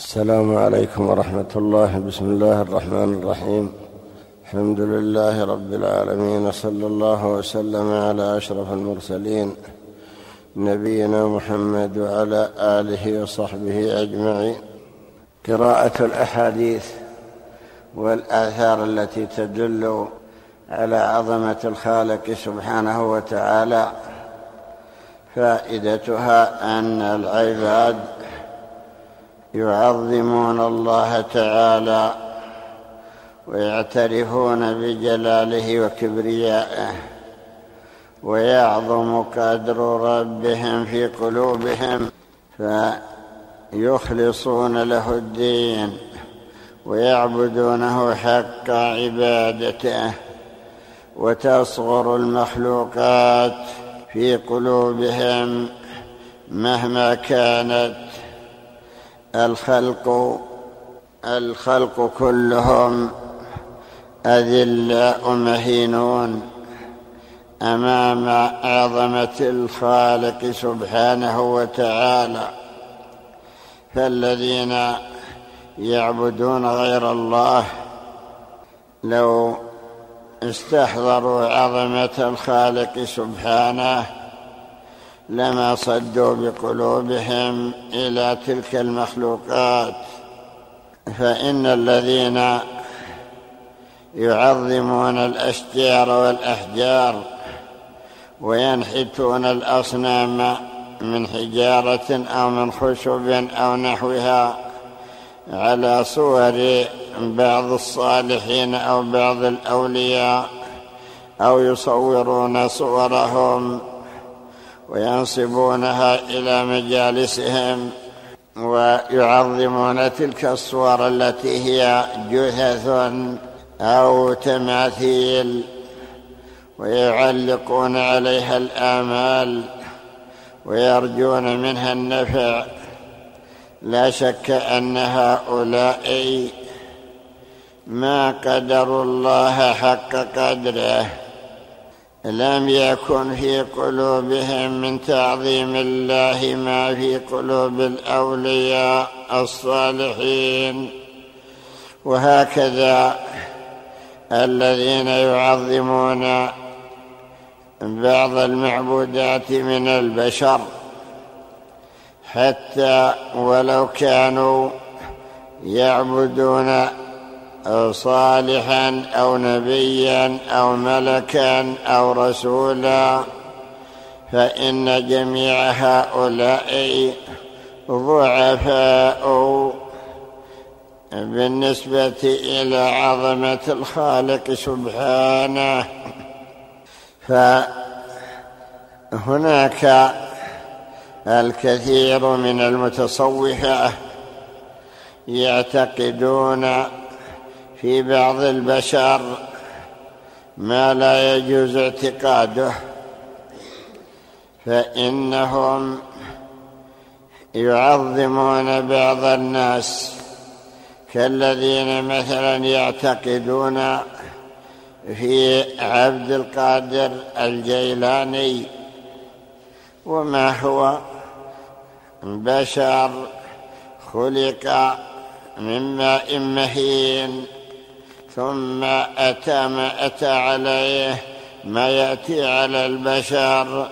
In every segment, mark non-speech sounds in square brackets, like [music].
السلام عليكم ورحمة الله. بسم الله الرحمن الرحيم. الحمد لله رب العالمين صلى الله وسلم على أشرف المرسلين نبينا محمد وعلى آله وصحبه أجمعين. قراءة الأحاديث والآثار التي تدل على عظمة الخالق سبحانه وتعالى فائدتها أن العباد يعظمون الله تعالى ويعترفون بجلاله وكبريائه ويعظم قدر ربهم في قلوبهم فيخلصون له الدين ويعبدونه حق عبادته وتصغر المخلوقات في قلوبهم مهما كانت الخلق الخلق كلهم أذلاء مهينون أمام عظمة الخالق سبحانه وتعالى. فالذين يعبدون غير الله لو استحضروا عظمة الخالق سبحانه لما صدوا بقلوبهم إلى تلك المخلوقات فإن الذين يعظمون الأشجار والأحجار وينحتون الأصنام من حجارة أو من خشب أو نحوها على صور بعض الصالحين أو بعض الأولياء أو يصورون صورهم وينصبونها إلى مجالسهم ويعظمون تلك الصور التي هي جثث أو تماثيل ويعلقون عليها الآمال ويرجون منها النفع. لا شك أن هؤلاء ما قدروا الله حق قدره. لم يكن في قلوبهم من تعظيم الله ما في قلوب الأولياء الصالحين. وهكذا الذين يعظمون بعض المعبودات من البشر حتى ولو كانوا يعبدون صالحا أو نبيا أو ملكا أو رسولا فإن جميع هؤلاء ضعفاء بالنسبة إلى عظمة الخالق سبحانه. فهناك الكثير من المتصوفة يعتقدون في بعض البشر ما لا يجوز اعتقاده فإنهم يعظمون بعض الناس كالذين مثلا يعتقدون في عبد القادر الجيلاني وما هو بشر خلق من ماء مهين. ثم أتى ما أتى عليه ما يأتي على البشر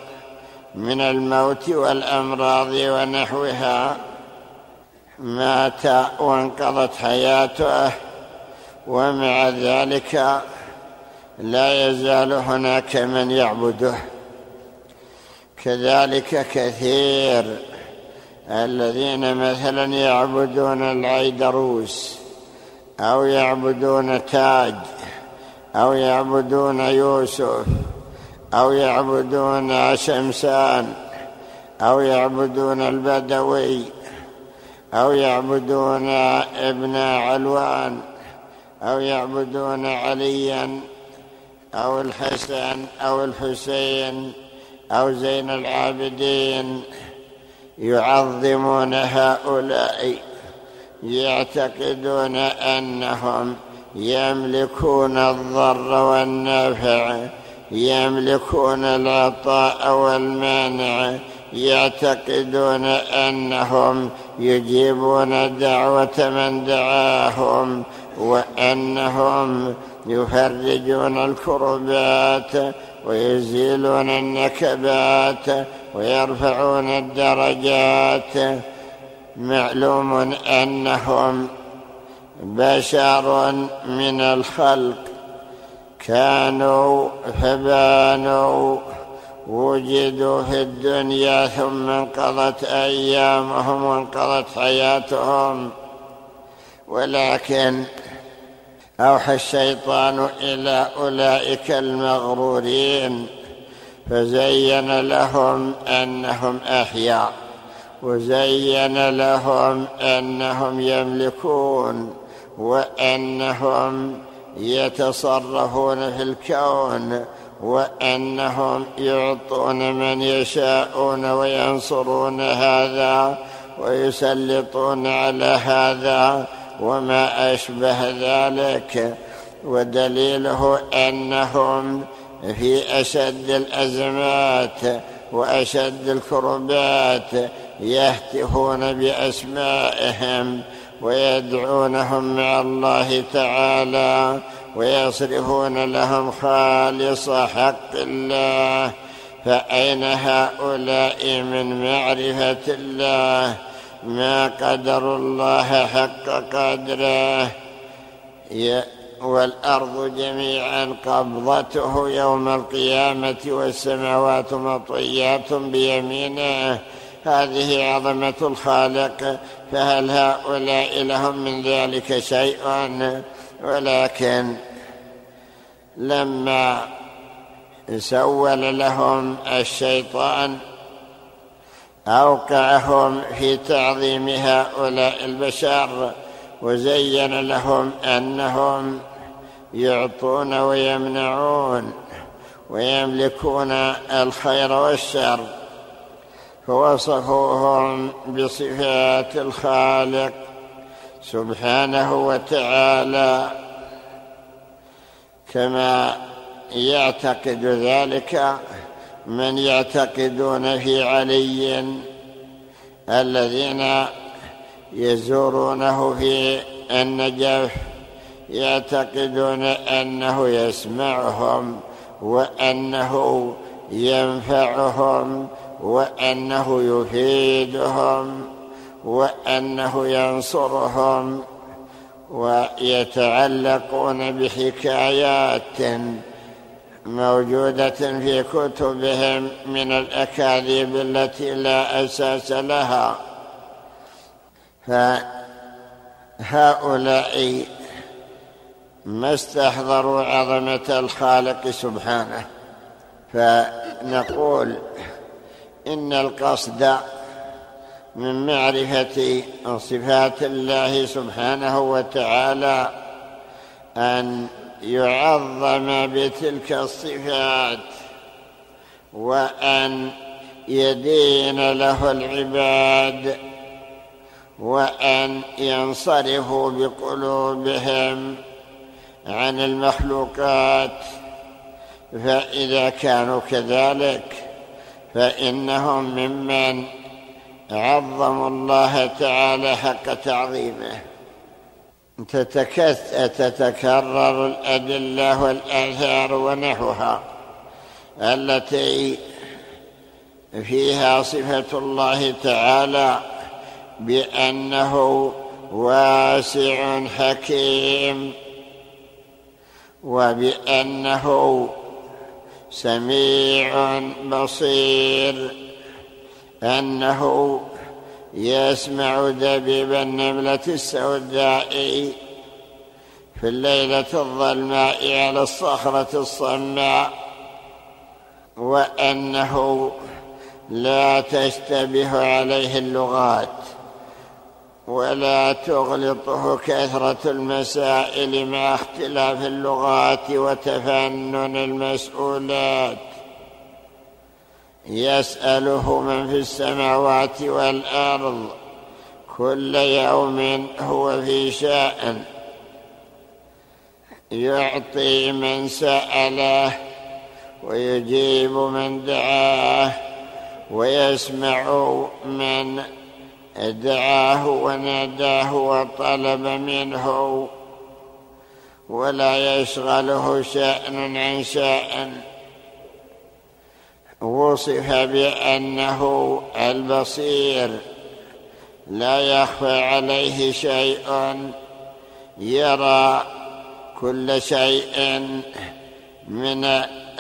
من الموت والأمراض ونحوها. مات وانقضت حياته ومع ذلك لا يزال هناك من يعبده. كذلك كثير الذين مثلا يعبدون العيدروس. أو يعبدون تاج أو يعبدون يوسف أو يعبدون شمسان أو يعبدون البدوي أو يعبدون ابن علوان أو يعبدون عليا أو الحسن أو الحسين أو زين العابدين يعظمون هؤلاء. يعتقدون أنهم يملكون الضر والنفع يملكون العطاء والمانع يعتقدون أنهم يجيبون دعوة من دعاهم وأنهم يفرجون الكربات ويزيلون النكبات ويرفعون الدرجات. معلوم أنهم بشر من الخلق. كانوا فبانوا وجدوا في الدنيا ثم انقضت أيامهم وانقضت حياتهم. ولكن أوحى الشيطان إلى أولئك المغرورين فزين لهم أنهم أحياء. وزين لهم أنهم يملكون وأنهم يتصرفون في الكون وأنهم يعطون من يشاءون وينصرون هذا ويسلطون على هذا وما أشبه ذلك. ودليله أنهم في أشد الأزمات وأشد الكربات يهتفون بأسمائهم ويدعونهم مع الله تعالى ويصرفون لهم خالص حق الله. فأين هؤلاء من معرفة الله؟ ما قدر الله حق قدره. والأرض جميعا قبضته يوم القيامة والسماوات مطويات بيمينه. هذه عظمة الخالق فهل هؤلاء لهم من ذلك شيء؟ ولكن لما سول لهم الشيطان أوقعهم في تعظيم هؤلاء البشر وزين لهم أنهم يعطون ويمنعون ويملكون الخير والشر. فوصفوهم بصفات الخالق سبحانه وتعالى. كما يعتقد ذلك من يعتقدون في علي الذين يزورونه في النجف يعتقدون أنه يسمعهم وأنه ينفعهم وأنه يفيدهم وأنه ينصرهم ويتعلقون بحكايات موجودة في كتبهم من الأكاذيب التي لا أساس لها. فهؤلاء ما استحضروا عظمة الخالق سبحانه. فنقول إن القصد من معرفة صفات الله سبحانه وتعالى أن يعظم بتلك الصفات وأن يدين له العباد وأن ينصرفوا بقلوبهم عن المخلوقات فإذا كانوا كذلك فإنهم ممن عظموا الله تعالى حق تعظيمه. تتكرر الأدلة والآثار ونحوها التي فيها صفة الله تعالى بأنه واسع حكيم وبأنه سميع بصير. أنه يسمع دبيب النملة السوداء في الليلة الظلماء على الصخرة الصماء وأنه لا تشتبه عليه اللغات. ولا تغلطه كثرة المسائل مع اختلاف اللغات وتفنن المسؤولات. يسأله من في السماوات والأرض كل يوم هو في شأن. يعطي من سأله ويجيب من دعاه ويسمع من دعاه وناداه وطلب منه ولا يشغله شأن عن شأن. وصف بأنه البصير لا يخفى عليه شيء. يرى كل شيء من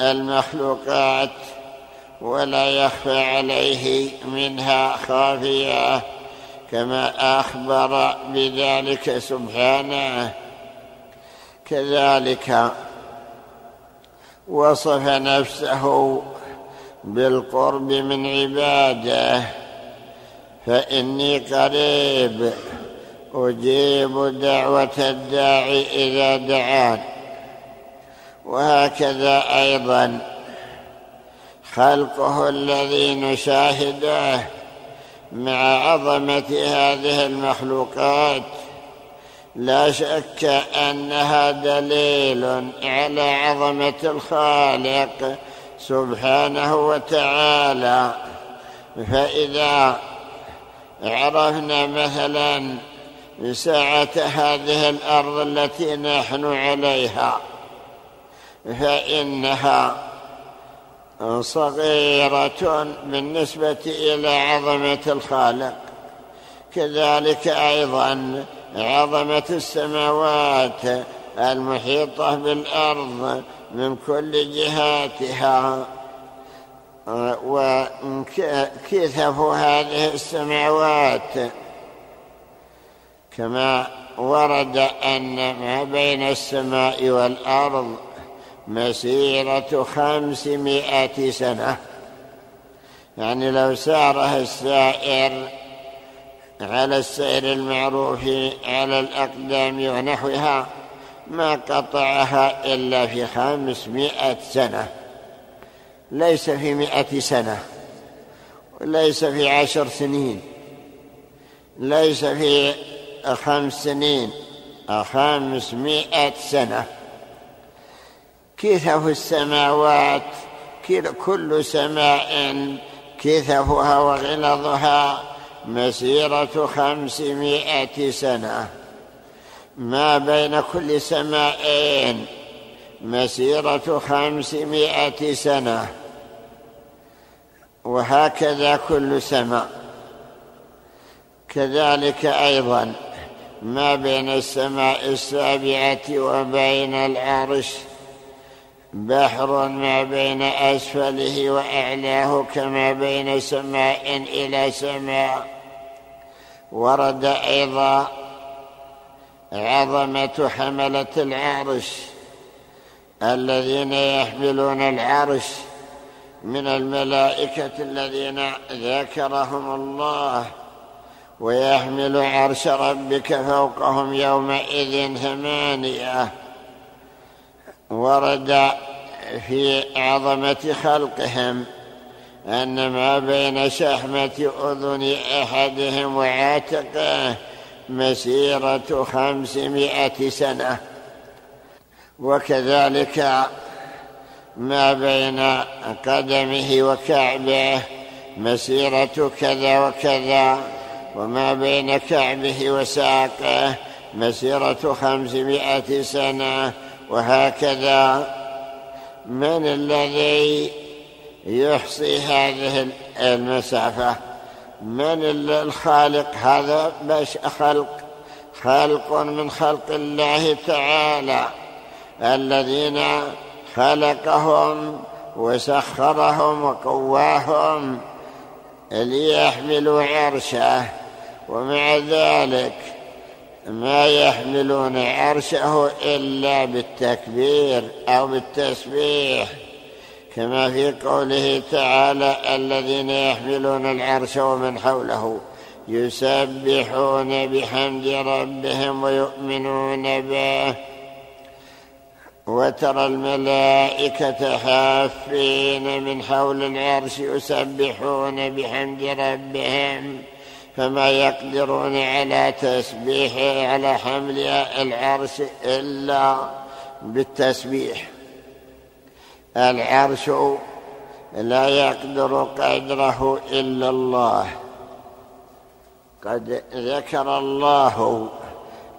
المخلوقات ولا يخفى عليه منها خافية. كما أخبر بذلك سبحانه. كذلك وصف نفسه بالقرب من عباده. فإني قريب أجيب دعوة الداعي إذا دعان. وهكذا أيضا خلقه الذي نشاهده. مع عظمة هذه المخلوقات لا شك أنها دليل على عظمة الخالق سبحانه وتعالى. فإذا عرفنا مثلا سعه هذه الأرض التي نحن عليها فإنها صغيرة بالنسبة إلى عظمة الخالق. كذلك أيضا عظمة السماوات المحيطة بالأرض من كل جهاتها. وكثف هذه السماوات كما ورد أن ما بين السماء والأرض مسيرة خمسمائة سنة. يعني لو ساره السائر على السير المعروف على الأقدام ونحوها ما قطعها إلا في خمسمائة سنة. ليس في مئة سنة. ليس في عشر سنين. ليس في خمس سنين. خمسمائة سنة. كثف السماوات كل سماء كثفها وغلظها مسيرة خمسمائة سنة. ما بين كل سماءين مسيرة خمسمائة سنة. وهكذا كل سماء. كذلك أيضا ما بين السماء السابعة وبين العرش بحر ما بين أسفله وأعلاه كما بين سماء إلى سماء. ورد أيضا عظمة حملة العرش الذين يحملون العرش من الملائكة الذين ذكرهم الله ويحمل عرش ربك فوقهم يومئذ ثمانية. ورد في عظمة خلقهم أن ما بين شحمة أذن أحدهم وعاتقه مسيرة خمسمائة سنة. وكذلك ما بين قدمه وكعبه مسيرة كذا وكذا وما بين كعبه وساقه مسيرة خمسمائة سنة. وهكذا من الذي يحصي هذه المسافة؟ من الخالق هذا بش خلق؟ خلق من خلق الله تعالى الذين خلقهم وسخرهم وقواهم ليحملوا عرشه. ومع ذلك ما يحملون عرشه إلا بالتكبير أو بالتسبيح كما في قوله تعالى الذين يحملون العرش ومن حوله يسبحون بحمد ربهم ويؤمنون به. وترى الملائكة حافين من حول العرش يسبحون بحمد ربهم. فما يقدرون على تسبيحه على حمل العرش إلا بالتسبيح. العرش لا يقدر قدره إلا الله. قد ذكر الله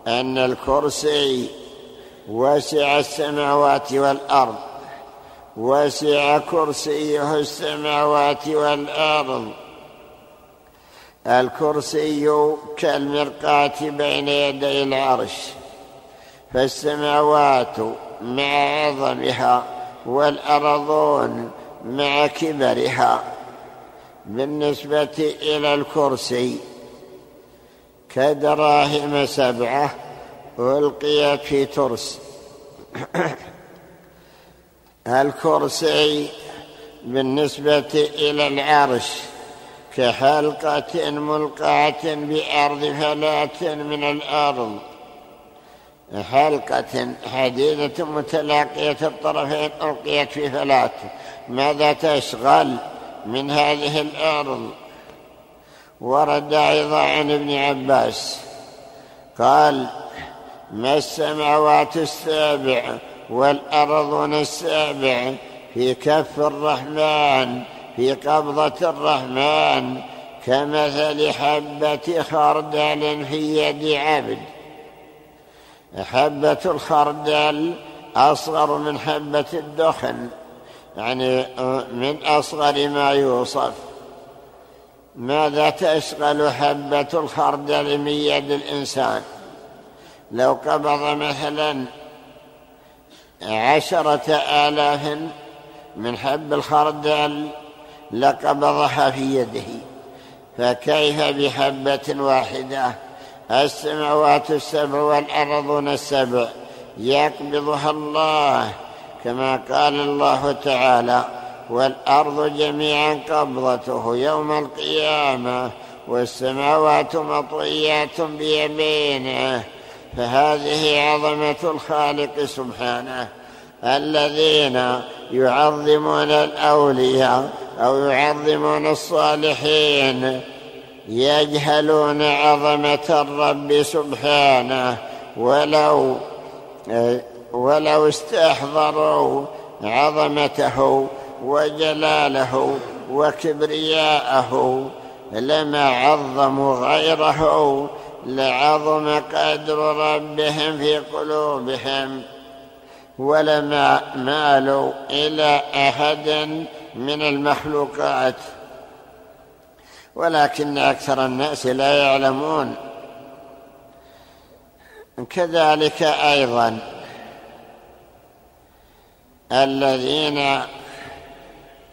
أن الكرسي وسع السماوات والأرض وسع كرسيه السماوات والأرض الكرسي كالمرقاة بين يدي العرش فالسماوات مع عظمها والأرضون مع كبرها. بالنسبة إلى الكرسي كدراهم سبعة ألقيت في ترس. [coughs] الكرسي بالنسبة إلى العرش كحلقة ملقاة بأرض فلاة من الأرض. حلقة حديدة متلاقية الطرفين ألقيت في فلاة ماذا تشغل من هذه الأرض؟ ورد أيضا عن ابن عباس. قال ما السماوات السابع والأرضون السابع في كف الرحمن؟ في قبضة الرحمن كمثل حبة خردل في يد عبد. حبة الخردل أصغر من حبة الدخن يعني من أصغر ما يوصف. ماذا تشغل حبة الخردل من يد الإنسان؟ لو قبض مثلا عشرة آلاف من حب الخردل لقبضها في يده فكيف بحبة واحدة؟ السماوات السبع والأرضون السبع يقبضها الله كما قال الله تعالى والأرض جميعا قبضته يوم القيامة والسماوات مطويات بيمينه فهذه عظمة الخالق سبحانه. الذين يعظمون الأولياء أو يعظمون الصالحين يجهلون عظمة الرب سبحانه ولو ولو استحضروا عظمته وجلاله وكبرياءه لما عظموا غيره لعظم قدر ربهم في قلوبهم. ولما مالوا إلى أحد من المخلوقات. ولكن أكثر الناس لا يعلمون. كذلك أيضا الذين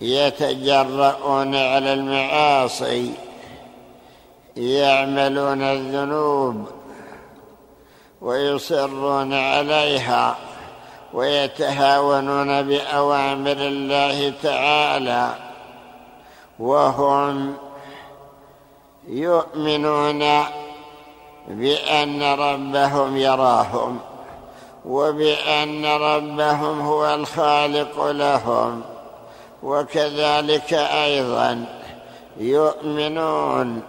يتجرؤون على المعاصي يعملون الذنوب ويصرون عليها. ويتهاونون بأوامر الله تعالى وهم يؤمنون بأن ربهم يراهم وبأن ربهم هو الخالق لهم وكذلك أيضا يؤمنون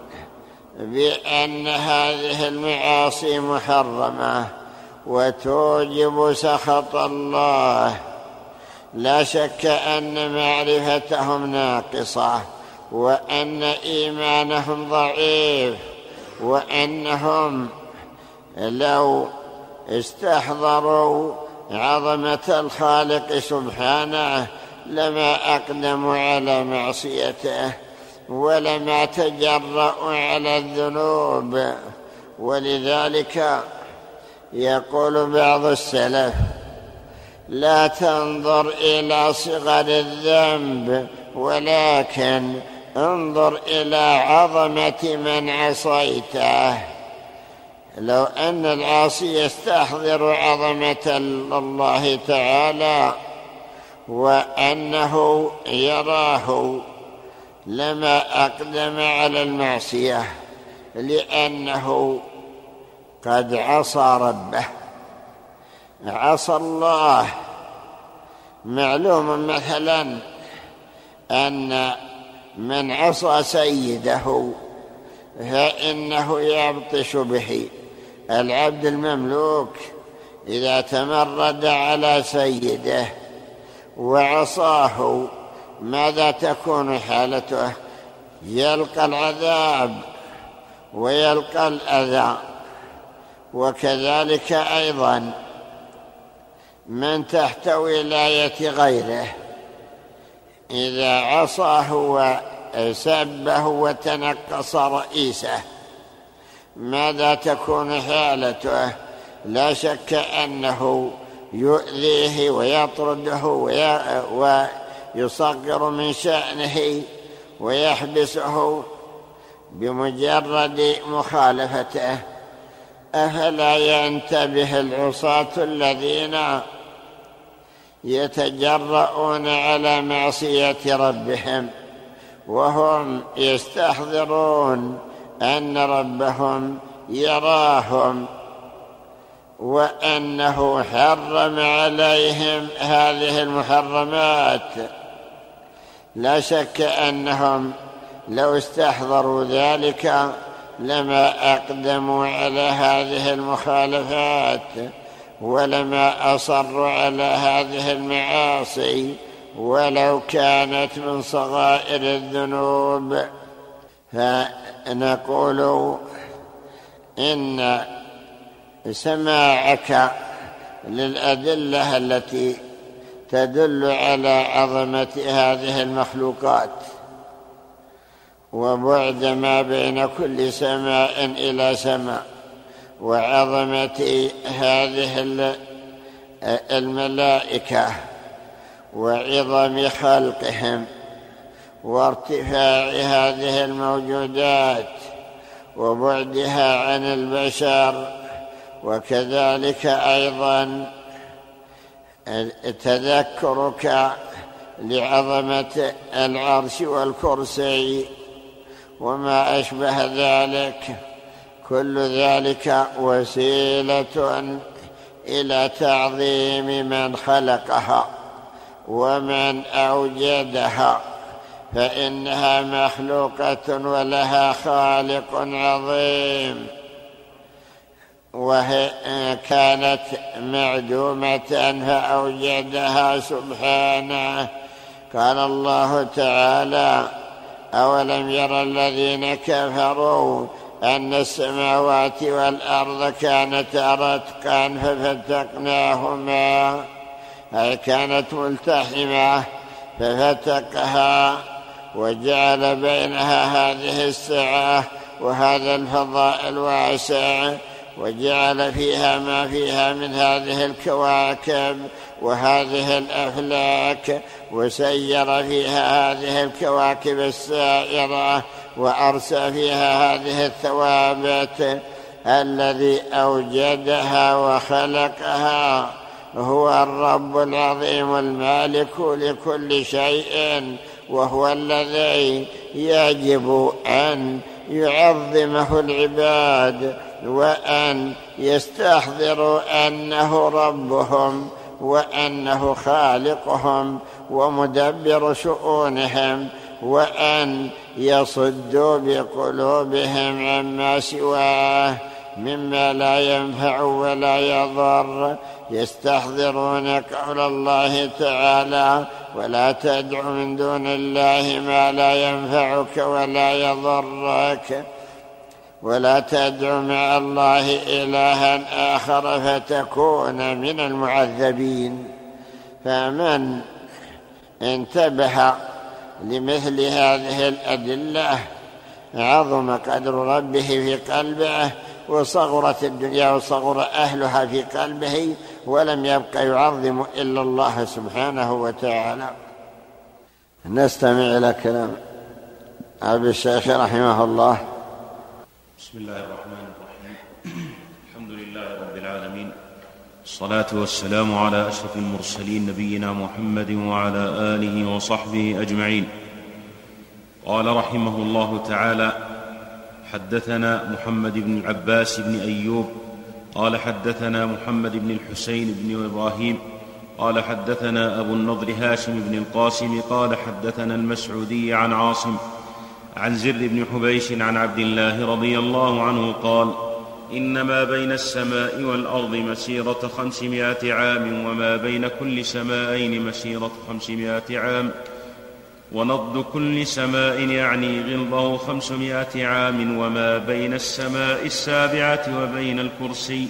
بأن هذه المعاصي محرمة وتوجب سخط الله. لا شك أن معرفتهم ناقصة وأن إيمانهم ضعيف وأنهم لو استحضروا عظمة الخالق سبحانه لما أقدموا على معصيته ولما تجرأوا على الذنوب. ولذلك يقول بعض السلف لا تنظر إلى صغر الذنب ولكن انظر إلى عظمة من عصيته. لو أن العاصي يستحضر عظمة الله تعالى وأنه يراه لما أقدم على المعصية لأنه قد عصى ربه. عصى الله. معلوم مثلا أن من عصى سيده فإنه يبطش به. العبد المملوك إذا تمرد على سيده وعصاه ماذا تكون حالته؟ يلقى العذاب ويلقى الأذى. وكذلك أيضا من تحت ولاية غيره إذا عصاه وسبه وتنقص رئيسه ماذا تكون حالته؟ لا شك أنه يؤذيه ويطرده ويصغر من شأنه ويحبسه بمجرد مخالفته. أفلا ينتبه العصاة الذين يتجرؤون على معصية ربهم وهم يستحضرون أن ربهم يراهم وأنه حرم عليهم هذه المحرمات. لا شك أنهم لو استحضروا ذلك لما أقدموا على هذه المخالفات ولما أصروا على هذه المعاصي ولو كانت من صغائر الذنوب. فنقول إن سماعك للأدلة التي تدل على عظمة هذه المخلوقات. وبعد ما بين كل سماء إلى سماء وعظمة هذه الملائكة وعظم خلقهم وارتفاع هذه الموجودات وبعدها عن البشر وكذلك أيضا تذكرك لعظمة العرش والكرسي وما أشبه ذلك. كل ذلك وسيلة إلى تعظيم من خلقها ومن أوجدها فإنها مخلوقة ولها خالق عظيم. وهي كانت معدومة فأوجدها سبحانه. قال الله تعالى أولم يرى الذين كفروا أن السماوات والأرض كانتا رتقا ففتقناهما أي كانت ملتحمة ففتقها وجعل بينها هذه السعه وهذا الفضاء الواسع وجعل فيها ما فيها من هذه الكواكب. وهذه الأفلاك وسير فيها هذه الكواكب السائرة وأرسى فيها هذه الثوابت الذي أوجدها وخلقها. هو الرب العظيم المالك لكل شيء وهو الذي يجب أن يعظمه العباد وأن يستحضروا أنه ربهم. وأنه خالقهم ومدبر شؤونهم وأن يصدوا بقلوبهم عما سواه مما لا ينفع ولا يضر. يستحضرون قول الله تعالى ولا تدع من دون الله ما لا ينفعك ولا يضرك. ولا تدع مع الله إلها آخر فتكون من المعذبين. فمن انتبه لمثل هذه الأدلة عظم قدر ربه في قلبه وصغرت الدنيا وصغر أهلها في قلبه ولم يبق يعظم إلا الله سبحانه وتعالى. نستمع إلى كلام أبي الشيخ رحمه الله. بسم الله الرحمن الرحيم. الحمد لله رب العالمين. الصلاة والسلام على أشرف المرسلين نبينا محمد وعلى آله وصحبه أجمعين. قال رحمه الله تعالى حدثنا محمد بن العباس بن أيوب قال حدثنا محمد بن الحسين بن إبراهيم قال حدثنا أبو النضر هاشم بن القاسم قال حدثنا المسعودي عن عاصم عن زر بن حبيش عن عبد الله رضي الله عنه قال إنما بين السماء والأرض مسيرة خمسمائة عام وما بين كل سماءين مسيرة خمسمائة عام. ونضد كل سماء يعني غلظه خمسمائة عام وما بين السماء السابعة وبين الكرسي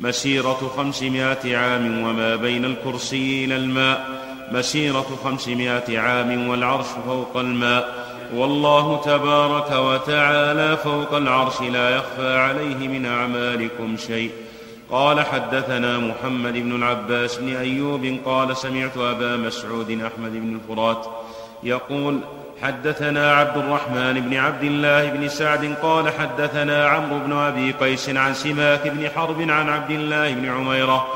مسيرة خمسمائة عام وما بين الكرسي إلى الماء مسيرة خمسمائة عام والعرش فوق الماء والله تبارك وتعالى فوق العرش لا يخفى عليه من أعمالكم شيء. قال حدثنا محمد بن العباس بن أيوب قال سمعت أبا مسعود أحمد بن الفرات يقول حدثنا عبد الرحمن بن عبد الله بن سعد قال حدثنا عمرو بن أبي قيس عن سماك بن حرب عن عبد الله بن عميرة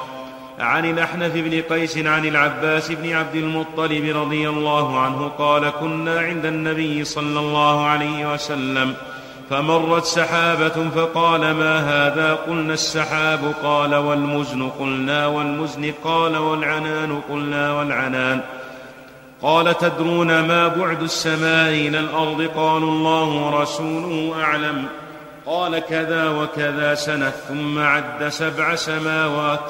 عن الأحنف بن قيس عن العباس بن عبد المطلب رضي الله عنه قال كنا عند النبي صلى الله عليه وسلم فمرت سحابة فقال ما هذا؟ قلنا السحاب قال والمزن قلنا والمزن قال والعنان قلنا والعنان. قال تدرون ما بعد السماء إلى الأرض؟ قالوا الله ورسوله أعلم. قال كذا وكذا سنة ثم عد سبع سماوات.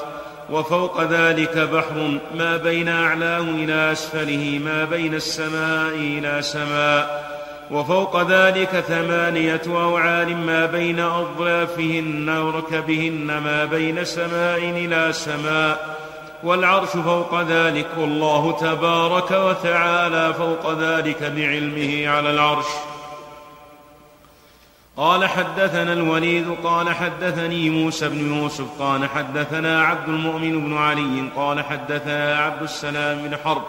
وفوق ذلك بحر ما بين أعلاه إلى أسفله ما بين السماء إلى سماء. وفوق ذلك ثمانية أوعال ما بين أظلافهن وركبهن ما بين سماء إلى سماء. والعرش فوق ذلك والله تبارك وتعالى فوق ذلك بعلمه على العرش. قال حدثنا الوليد قال حدثني موسى بن يوسف قال حدثنا عبد المؤمن بن علي قال حدثنا عبد السلام بن حرب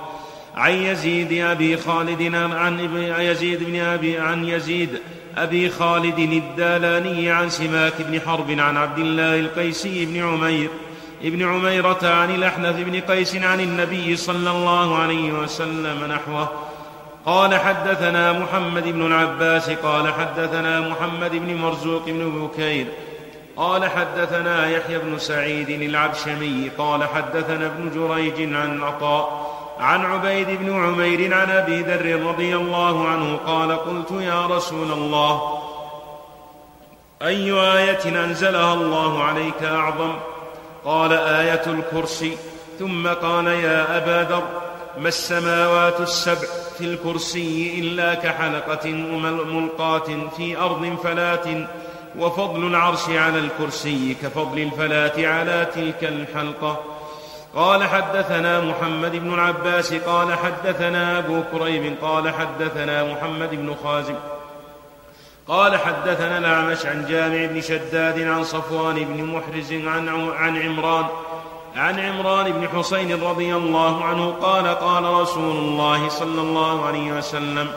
عن يزيد أبي خالد عن يزيد بن أبي عن يزيد أبي خالد الدالاني عن سماك بن حرب عن عبد الله القيسي بن عمير ابن عميرة عن الأحنف بن قيس عن النبي صلى الله عليه وسلم نحوه. قال حدثنا محمد بن العباس قال حدثنا محمد بن مرزوق بن بكير قال حدثنا يحيى بن سعيد العبشمي قال حدثنا ابن جريج عن عطاء عن عبيد بن عمير عن أبي ذر رضي الله عنه قال قلت يا رسول الله أي آية أنزلها الله عليك أعظم؟ قال آية الكرسي. ثم قال يا أبا ذر ما السماوات السبع؟ في الكرسي إلا كحلقة ملقاه في أرض فلاه وفضل العرش على الكرسي كفضل الفلاه على تلك الحلقة. قال حدثنا محمد بن العباس قال حدثنا أبو كريب قال حدثنا محمد بن خازم قال حدثنا الأعمش عن جامع بن شداد عن صفوان بن محرز عن عن عمران عن عمران بن حسين رضي الله عنه قال قال رسول الله صلى الله عليه وسلم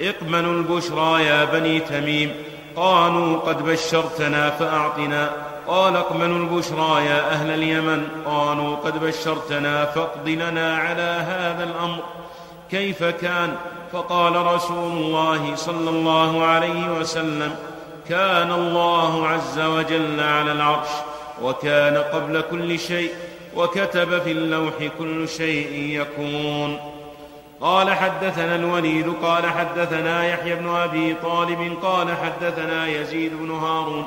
اقبلوا البشرى يا بني تميم قالوا قد بشرتنا فأعطنا قال اقبلوا البشرى يا أهل اليمن قالوا قد بشرتنا فاقض لنا على هذا الأمر. كيف كان؟ فقال رسول الله صلى الله عليه وسلم كان الله عز وجل على العرش وكان قبل كل شيء وكتب في اللوح كل شيء يكون. قال حدثنا الوليد قال حدثنا يحيى بن أبي طالب قال حدثنا يزيد بن هارون.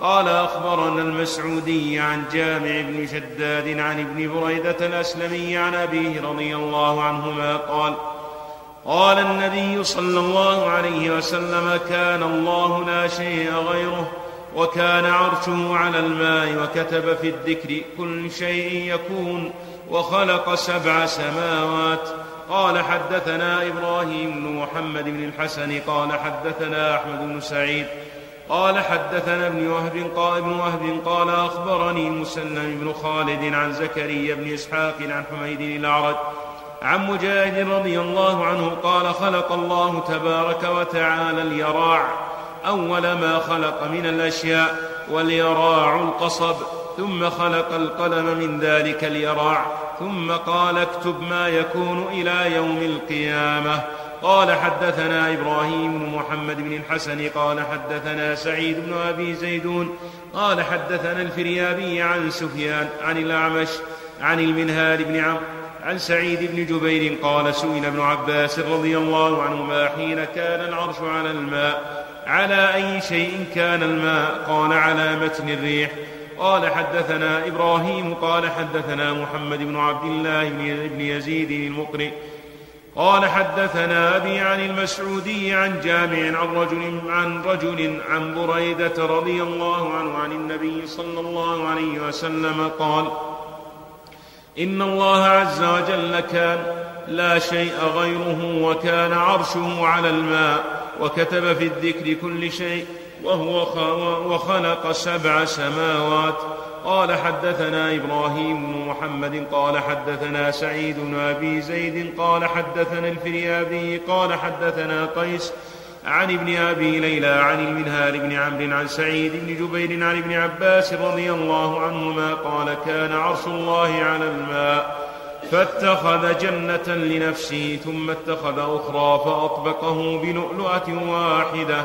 قال أخبرنا المسعودي عن جامع بن شداد عن ابن بريدة الأسلمي عن أبيه رضي الله عنهما قال قال النبي صلى الله عليه وسلم كان الله لا شيء غيره وكان عرشه على الماء وكتب في الذكر كل شيء يكون وخلق سبع سماوات. قال حدثنا إبراهيم بن محمد بن الحسن قال حدثنا أحمد بن سعيد قال حدثنا ابن وهب قال ابن وهب قال أخبرني مسلم بن خالد عن زكريا بن إسحاق عن حميد الأعرج عن مجاهد رضي الله عنه قال خلق الله تبارك وتعالى اليراع أول ما خلق من الأشياء واليراع القصب ثم خلق القلم من ذلك اليراع ثم قال اكتب ما يكون إلى يوم القيامة. قال حدثنا إبراهيم بن محمد بن الحسن قال حدثنا سعيد بن أبي زيدون قال حدثنا الفريابي عن سفيان عن الأعمش عن المنهال بن عمرو عن سعيد بن جبير قال سئل ابن عباس رضي الله عنهما حين كان العرش على الماء. على أي شيء كان الماء؟ قال على متن الريح. قال حدثنا إبراهيم قال حدثنا محمد بن عبد الله بن يزيد المقرئ. قال حدثنا أبي عن المسعودي عن جامع عن رجل عن رجل عن بريدة رضي الله عنه عن النبي صلى الله عليه وسلم قال إن الله عز وجل كان لا شيء غيره وكان عرشه على الماء. وكتب في الذكر كل شيء وهو وخلق سبع سماوات. قال حدثنا إبراهيم بن محمد قال حدثنا سعيد بن أبي زيد قال حدثنا الفريابي قال حدثنا قيس عن ابن أبي ليلى عن المنهال بن عمرو عن سعيد بن جبير عن ابن عباس رضي الله عنهما قال كان عرش الله على الماء. فاتخذ جنة لنفسه ثم اتخذ أخرى فأطبقه بلؤلؤة واحدة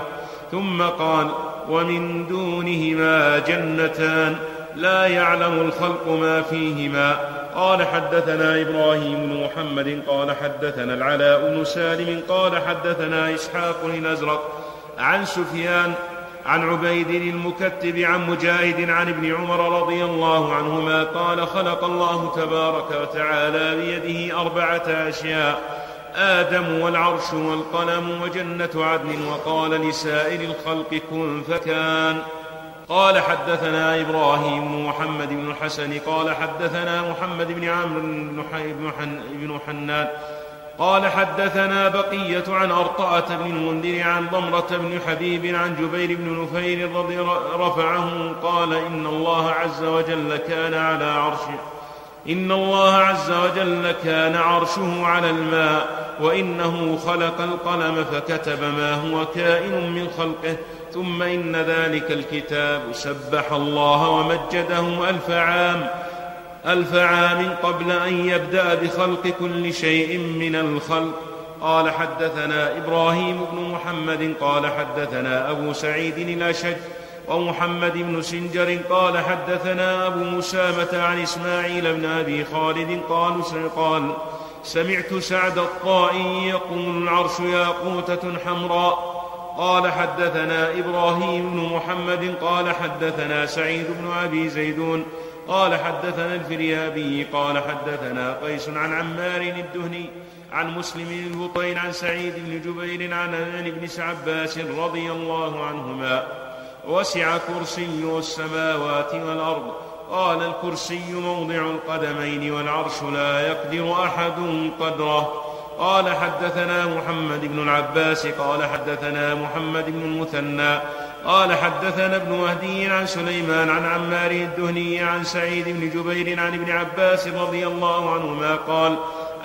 ثم قال ومن دونهما جنتان لا يعلم الخلق ما فيهما. قال حدثنا إبراهيم بن محمد قال حدثنا العلاء بن سالم قال حدثنا إسحاق الأزرق عن سفيان عن عبيد المكتب عن مجاهد عن ابن عمر رضي الله عنهما قال خلق الله تبارك وتعالى بيده أربعة أشياء آدم والعرش والقلم وجنة عدن وقال لسائر الخلق كن فكان. قال حدثنا إبراهيم محمد بن الحسن قال حدثنا محمد بن عمرو بن حنان قال حدثنا بقية عن أرطأة بن المنذر عن ضمرة بن حبيب عن جبير بن نفير رضي رفعه قال إن الله عز وجل كان على عرشه إن الله عز وجل كان عرشه على الماء وإنه خلق القلم فكتب ما هو كائن من خلقه ثم إن ذلك الكتاب سبح الله ومجده ألف عام ألف عام قبل أن يبدأ بخلق كل شيء من الخلق. قال حدثنا إبراهيم بن محمد قال حدثنا أبو سعيد الأشج ومحمد بن سنجر قال حدثنا أبو مسامة عن إسماعيل بن أبي خالد قال قال سمعت سعد الطائي يقول العرش ياقوتة حمراء. قال حدثنا إبراهيم بن محمد قال حدثنا سعيد بن أبي زيدون قال حدثنا الفريابي قال حدثنا قيس عن عمار الدهني عن مسلم البطين عن سعيد بن جبير عن ابن عباس رضي الله عنهما. وسع كرسي السماوات والأرض. قال الكرسي موضع القدمين والعرش لا يقدر أحد قدره. قال حدثنا محمد بن العباس قال حدثنا محمد بن المثنى قال حدثنا ابن مهدي عن سليمان عن عمار الدهني عن سعيد بن جبير عن ابن عباس رضي الله عنهما قال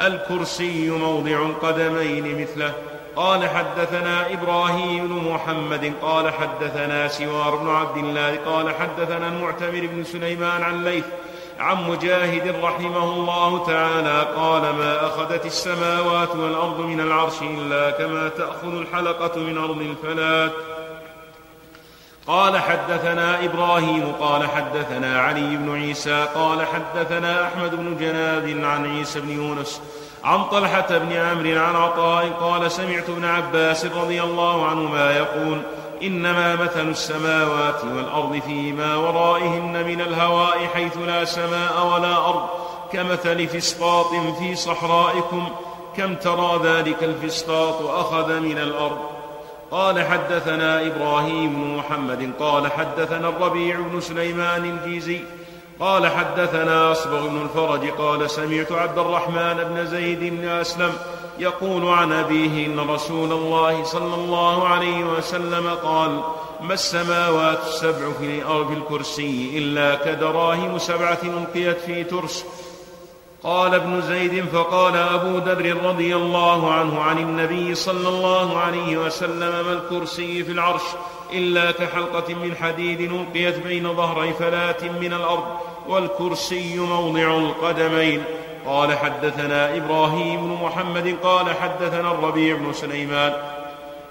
الكرسي موضع القدمين مثله. قال حدثنا إبراهيم بن محمد قال حدثنا سوار بن عبد الله قال حدثنا المعتمر بن سليمان عن ليث عن مجاهد رحمه الله تعالى قال ما أخذت السماوات والأرض من العرش إلا كما تأخذ الحلقة من أرض الفلات قال حدثنا إبراهيم قال حدثنا علي بن عيسى قال حدثنا أحمد بن جناد عن عيسى بن يونس عن طلحة بن عمرو عن عطاء قال سمعت ابن عباس رضي الله عنهما يقول إنما مثل السماوات والأرض فيما ورائهن من الهواء حيث لا سماء ولا أرض كمثل فسطاط في صحرائكم كم ترى ذلك الفسطاط أخذ من الأرض؟ قال حدثنا إبراهيم بن محمد قال حدثنا الربيع بن سليمان الجيزي قال حدثنا أصبغ بن الفرج قال سمعت عبد الرحمن بن زيد بن أسلم يقول عن أبيه إن رسول الله صلى الله عليه وسلم قال ما السماوات السبع في الأرض الكرسي إلا كدراهم سبعة ألقيت في ترس قال ابن زيد فقال أبو ذر رضي الله عنه عن النبي صلى الله عليه وسلم ما الكرسي في العرش إلا كحلقة من حديد ألقيت بين ظهري فلاة من الأرض والكرسي موضع القدمين. قال حدثنا إبراهيم بن محمد قال حدثنا الربيع بن سليمان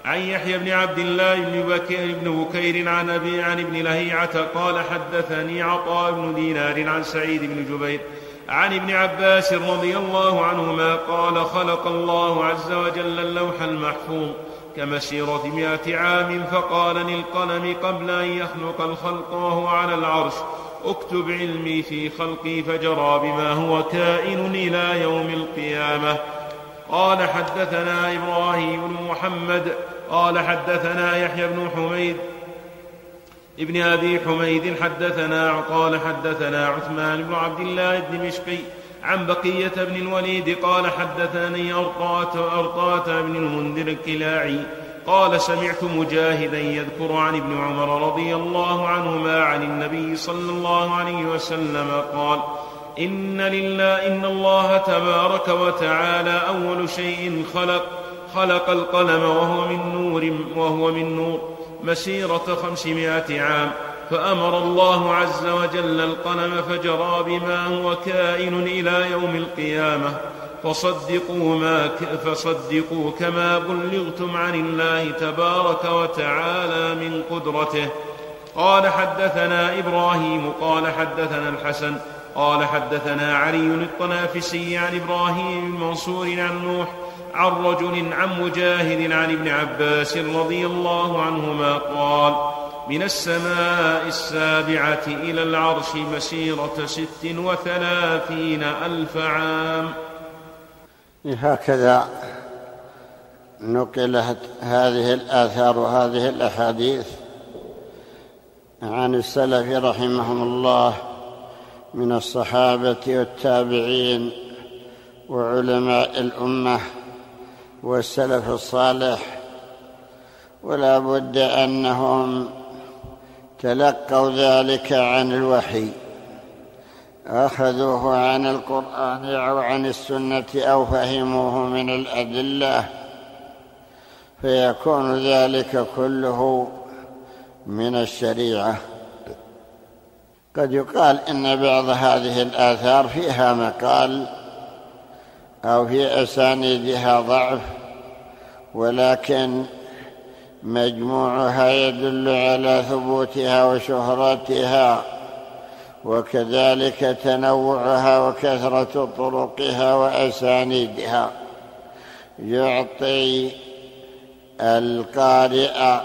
عن يحيى بن عبد الله بن بكير بن بكير عن أبي عن ابن لهيعة قال حدثني عطاء بن دينار عن سعيد بن جبير عن ابن عباس رضي الله عنهما قال خلق الله عز وجل اللوح المحفوظ كمسيرة مائة عام فقال للقلم قبل أن يخلق الخلق وهو على العرش اكتب علمي في خلقي فجرى بما هو كائن إلى يوم القيامة. قال حدثنا إبراهيم بن محمد قال حدثنا يحيى بن حميد ابن أبي حميد حدثنا قال حدثنا عثمان بن عبد الله الدمشقي عن بقية بن الوليد قال حدثني أرطاة, أرطاة بن المنذر الكلاعي قال سمعت مجاهدا يذكر عن ابن عمر رضي الله عنهما عن النبي صلى الله عليه وسلم قال إن لله إن الله تبارك وتعالى أول شيء خلق خلق القلم وهو من نور وهو من نور مسيرة خمسمائة عام فأمر الله عز وجل القلم فجرى بما هو كائن إلى يوم القيامة. فصدقوا ما فصدقوا كما بلغتم عن الله تبارك وتعالى من قدرته. قال حدثنا إبراهيم قال حدثنا الحسن قال حدثنا علي الطنافسي عن إبراهيم المنصور عن نوح عن رجل عن مجاهد عن ابن عباس رضي الله عنهما قال من السماء السابعة إلى العرش مسيرة ست وثلاثين ألف عام. هكذا نقلت هذه الآثار وهذه الأحاديث عن السلف رحمهم الله من الصحابة والتابعين وعلماء الأمة والسلف الصالح ولا بد أنهم تلقوا ذلك عن الوحي أخذوه عن القرآن أو عن السنة أو فهموه من الأدلة فيكون ذلك كله من الشريعة. قد يقال إن بعض هذه الآثار فيها مقال أو في أسانيدها ضعف ولكن مجموعها يدل على ثبوتها وشهرتها وكذلك تنوعها وكثرة طرقها وأسانيدها. يعطي القارئ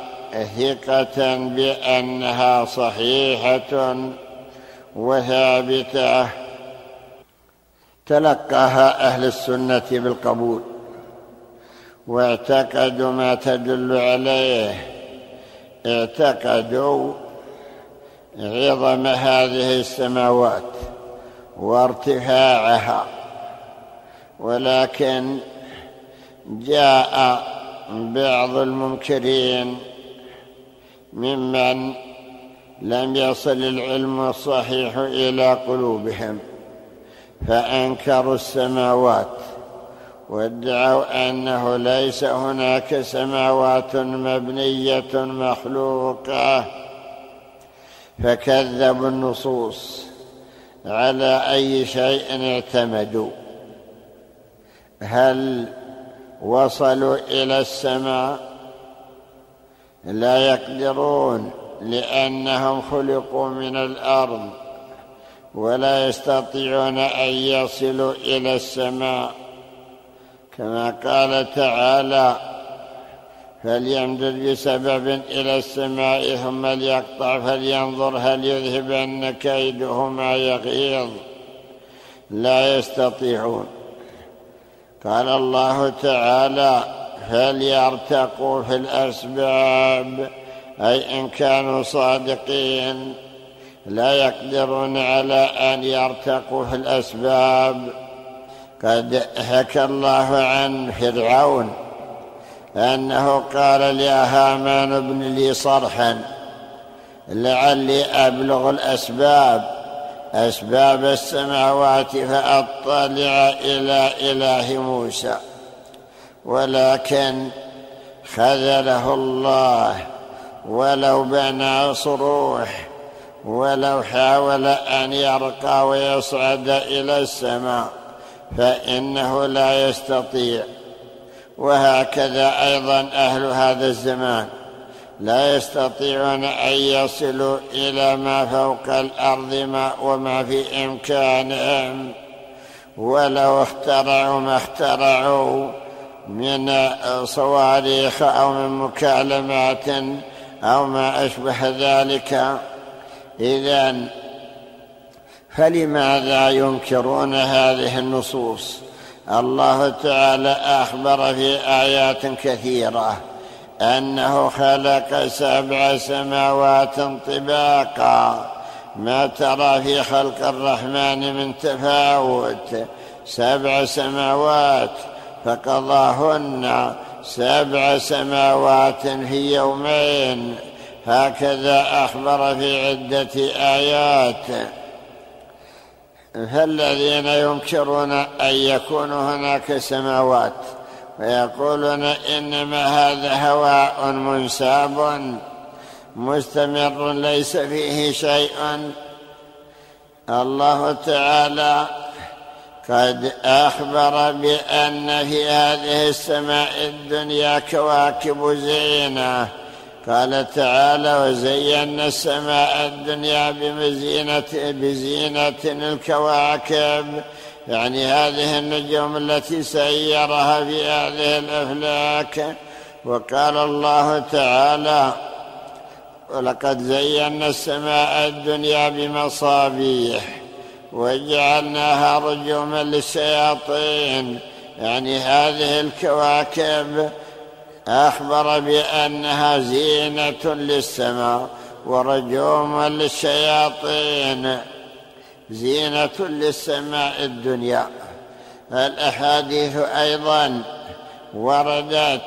ثقة بأنها صحيحة وثابتة. تلقاها أهل السنة بالقبول واعتقدوا ما تدل عليه. اعتقدوا عظم هذه السماوات وارتفاعها ولكن جاء بعض المنكرين ممن لم يصل العلم الصحيح إلى قلوبهم. فأنكروا السماوات وادعوا أنه ليس هناك سماوات مبنية مخلوقة. فكذبوا النصوص على أي شيء اعتمدوا. هل وصلوا إلى السماء؟ لا يقدرون لأنهم خلقوا من الأرض. ولا يستطيعون أن يصلوا إلى السماء. كما قال تعالى فليمدد بسبب إلى السماء ثم ليقطع فلينظر هل يذهبن كيده ما يغيظ. لا يستطيعون. قال الله تعالى فليرتقوا في الأسباب أي إن كانوا صادقين. لا يقدرون على أن يرتقوا في الأسباب. قد حكى الله عن فرعون أنه قال يا هامان ابن لي صرحا لعلي أبلغ الأسباب. أسباب السماوات فأطلع إلى إله موسى ولكن خذله الله ولو بنى صروح. ولو حاول أن يرقى ويصعد إلى السماء فإنه لا يستطيع. وهكذا أيضا أهل هذا الزمان. لا يستطيعون أن يصلوا إلى ما فوق الأرض ما وما في إمكانهم. ولو اخترعوا ما اخترعوا من صواريخ أو من مكالمات أو ما أشبه ذلك. اذا فلماذا ينكرون هذه النصوص؟ الله تعالى أخبر في آيات كثيرة أنه خلق سبع سماوات طباقا. ما ترى في خلق الرحمن من تفاوت؟ سبع سماوات. فقضاهن سبع سماوات في يومين. هكذا أخبر في عدة آيات. فالذين ينكرون أن يكون هناك سماوات ويقولون إنما هذا هواء منساب مستمر ليس فيه شيء. الله تعالى قد أخبر بأن في هذه السماء الدنيا كواكب زينة. قال تعالى وزينا السماء الدنيا بمزينة بزينة الكواكب. يعني هذه النجوم التي سيرها في هذه الأفلاك. وقال الله تعالى ولقد زينا السماء الدنيا بمصابيح وجعلناها رجوما للشياطين. يعني هذه الكواكب أخبر بأنها زينة للسماء ورجوما للشياطين. زينة للسماء الدنيا. الأحاديث أيضا وردت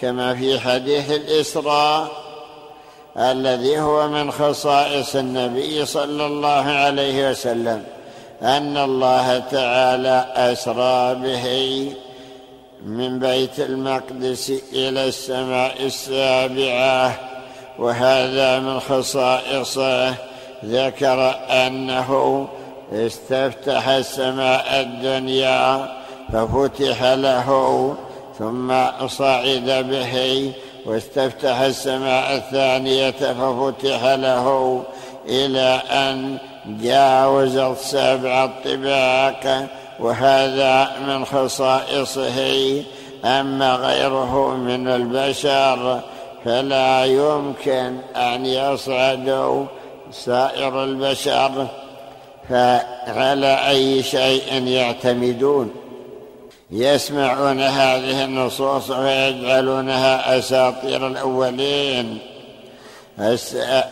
كما في حديث الإسراء الذي هو من خصائص النبي صلى الله عليه وسلم أن الله تعالى أسرى به. من بيت المقدس إلى السماء السابعة وهذا من خصائصه. ذكر أنه استفتح السماء الدنيا ففتح له ثم صعد به واستفتح السماء الثانية ففتح له إلى أن جاوز السبع الطباق وهذا من خصائصه أما غيره من البشر فلا يمكن أن يصعدوا سائر البشر فعلى أي شيء يعتمدون. يسمعون هذه النصوص ويجعلونها أساطير الأولين.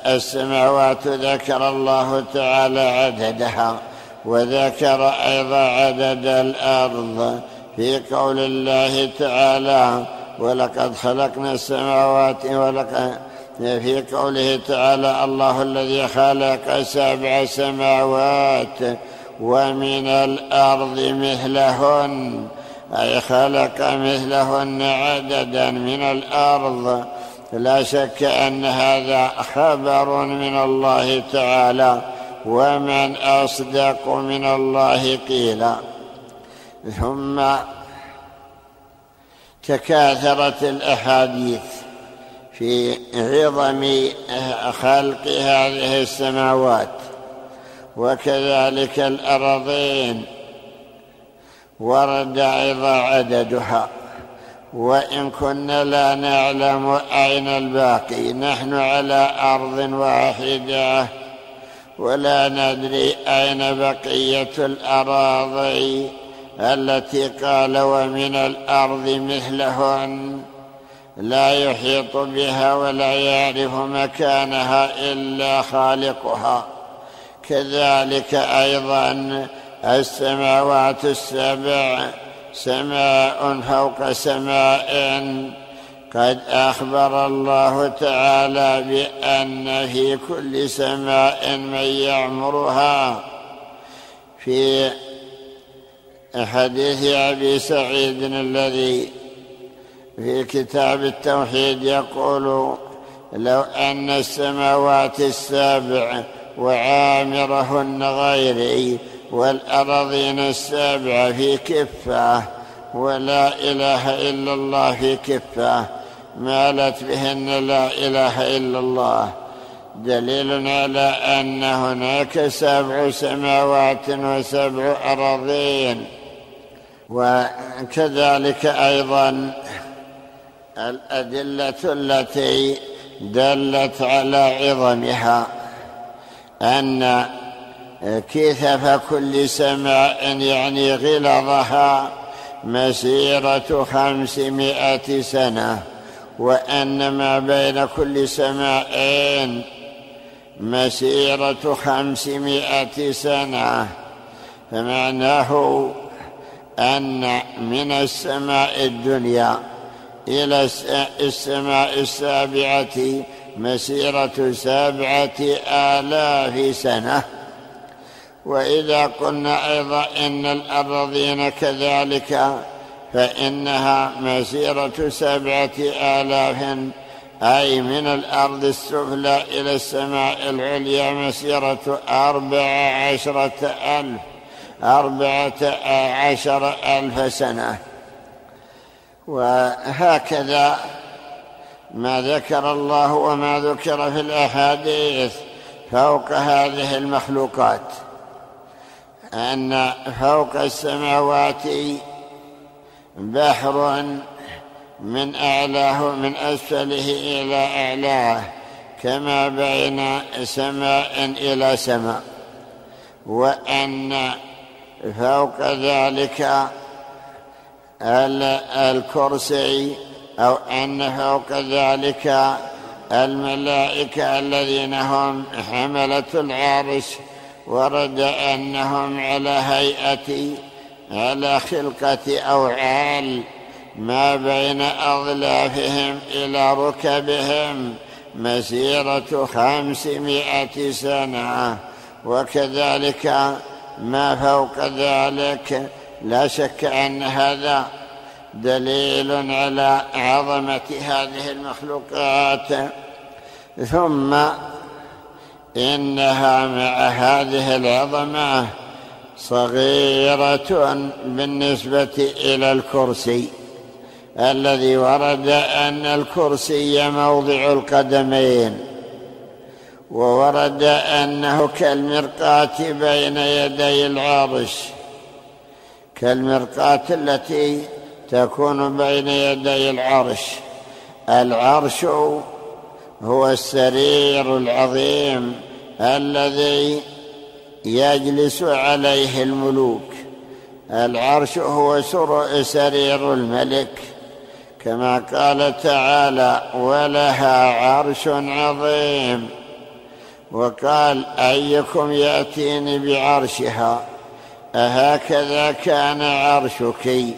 السماوات ذكر الله تعالى عددها. وذكر أيضا عدد الأرض في قول الله تعالى ولقد خلقنا السماوات ولقد في قوله تعالى الله الذي خلق سبع سماوات ومن الأرض مثلهن أي خلق مثلهن عددا من الأرض. لا شك أن هذا خبر من الله تعالى. ومن أصدق من الله قيلا. ثم تكاثرت الأحاديث في عظم خلق هذه السماوات وكذلك الارضين ورد أيضا عددها. وإن كنا لا نعلم أين الباقي نحن على أرض واحدة. ولا ندري أين بقية الأراضي التي قال ومن الأرض مثلهن. لا يحيط بها ولا يعرف مكانها إلا خالقها. كذلك أيضا السماوات السبع سماء فوق سماء قد أخبر الله تعالى بان في كل سماء من يعمرها. في حديث أبي سعيد الذي في كتاب التوحيد يقول لو أن السماوات السابع وعامرهن غيري والارضين السابع في كفة ولا إله إلا الله في كفة مالت بهن لا إله إلا الله. دليل على أن هناك سبع سماوات وسبع أراضين. وكذلك أيضا الأدلة التي دلت على عظمها أن كثف كل سماء يعني غلظها مسيرة خمسمائة سنة. وأن ما بين كل سماءين مسيرة خمسمائة سنة فمعناه أن من السماء الدنيا إلى السماء السابعة مسيرة سبعة آلاف سنة. وإذا قلنا أيضا إن الأرضين كذلك فإنها مسيرة سبعة آلاف أي من الأرض السفلى إلى السماء العليا مسيرة أربع عشرة ألف أربعة عشر ألف سنة. وهكذا ما ذكر الله وما ذكر في الأحاديث فوق هذه المخلوقات. أن فوق السماوات بحر من أعلاه من أسفله إلى أعلاه كما بين سماء إلى سماء وأن فوق ذلك الكرسي أو أن فوق ذلك الملائكة الذين هم حملة العرش ورد أنهم على هيئة على خلقة أوعال ما بين أظلافهم إلى ركبهم. مسيرة خمسمائة سنة. وكذلك ما فوق ذلك؟ لا شك أن هذا دليل على عظمة هذه المخلوقات. ثم إنها مع هذه العظمة صغيرة بالنسبة إلى الكرسي. الذي ورد أن الكرسي موضع القدمين. وورد أنه كالمرقاة بين يدي العرش. كالمرقاة التي تكون بين يدي العرش. العرش هو السرير العظيم الذي يجلس عليه الملوك. العرش هو سرير الملك. كما قال تعالى ولها عرش عظيم وقال أيكم يأتيني بعرشها؟ أهكذا كان عرشك.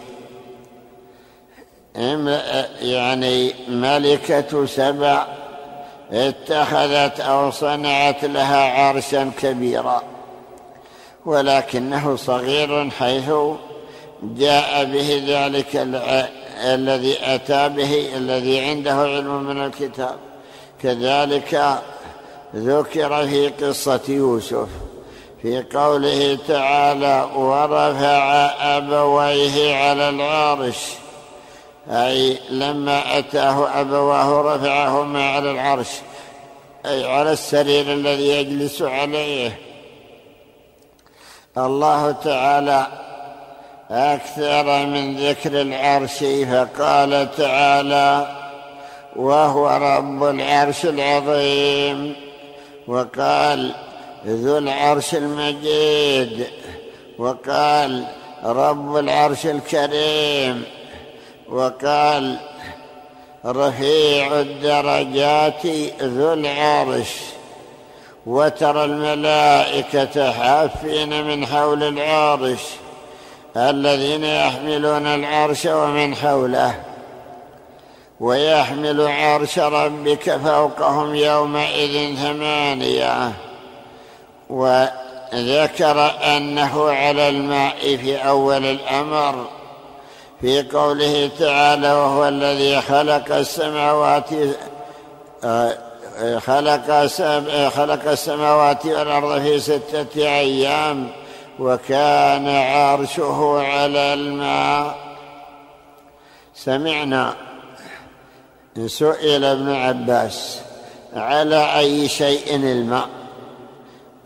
يعني ملكة سبع اتخذت أو صنعت لها عرشا كبيرا. ولكنه صغير حيث جاء به ذلك الذي أتى به الذي عنده علم من الكتاب. كذلك ذكر في قصة يوسف في قوله تعالى ورفع أبويه على العرش أي لما أتاه أبواه رفعهما على العرش أي على السرير الذي يجلس عليه. الله تعالى أكثر من ذكر العرش فقال تعالى وهو رب العرش العظيم وقال ذو العرش المجيد وقال رب العرش الكريم وقال رفيع الدرجات ذو العرش وترى الملائكة حافين من حول العرش الذين يحملون العرش ومن حوله. ويحمل عرش ربك فوقهم يومئذ ثمانية. وذكر أنه على الماء في أول الأمر. في قوله تعالى وهو الذي خلق السماوات خلق خلق السماوات والأرض في ستة أيام وكان عرشه على الماء. سمعنا سئل ابن عباس على أي شيء الماء؟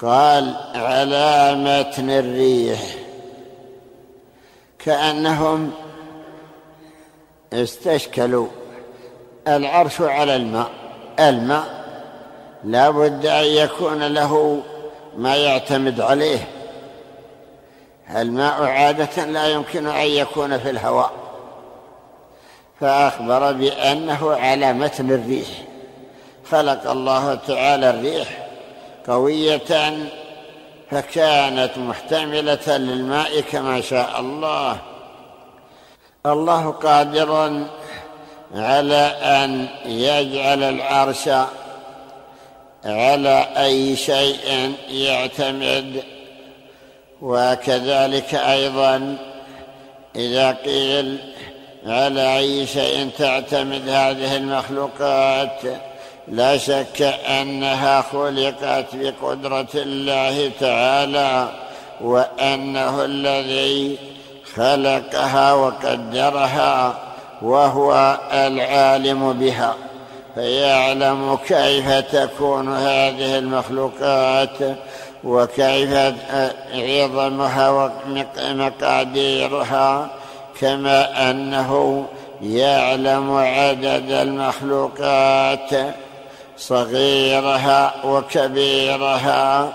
قال على متن الريح. كأنهم استشكلوا العرش على الماء. الماء لا بد أن يكون له ما يعتمد عليه. الماء عادة لا يمكن أن يكون في الهواء. فأخبر بأنه على متن الريح. خلق الله تعالى الريح قوية فكانت محتملة للماء كما شاء الله. الله قادر على أن يجعل العرش على أي شيء يعتمد. وكذلك أيضا إذا قيل على أي شيء تعتمد هذه المخلوقات لا شك أنها خلقت بقدرة الله تعالى وأنه الذي خلقها وقدرها وهو العالم بها. فيعلم كيف تكون هذه المخلوقات وكيف عظمها ومقاديرها كما أنه يعلم عدد المخلوقات صغيرها وكبيرها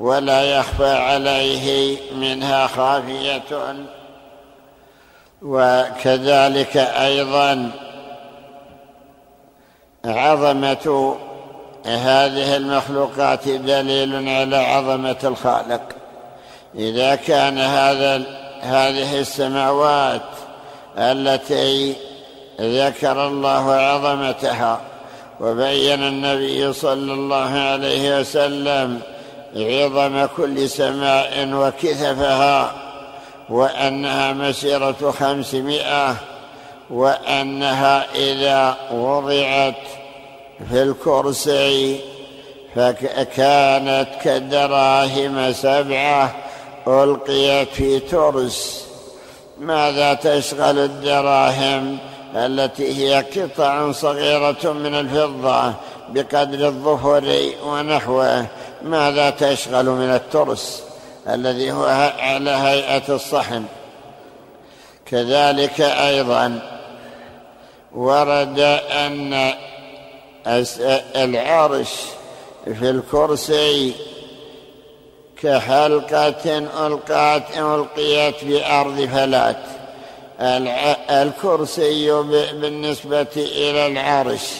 ولا يخفى عليه منها خافية. وكذلك أيضا عظمة هذه المخلوقات دليل على عظمة الخالق. إذا كان هذا هذه السماوات التي ذكر الله عظمتها وبين النبي صلى الله عليه وسلم عظم كل سماء وكثفها وأنها مسيرة خمسمائة وأنها إذا وضعت في الكرسي فكانت كدراهم سبعة ألقيت في ترس. ماذا تشغل الدراهم؟ التي هي قطع صغيرة من الفضة بقدر الظفر ونحوه. ماذا تشغل من الترس الذي هو على هيئة الصحن؟ كذلك أيضا ورد أن العرش في الكرسي كحلقة ألقات ألقيت بأرض فلات. الكرسي بالنسبة إلى العرش.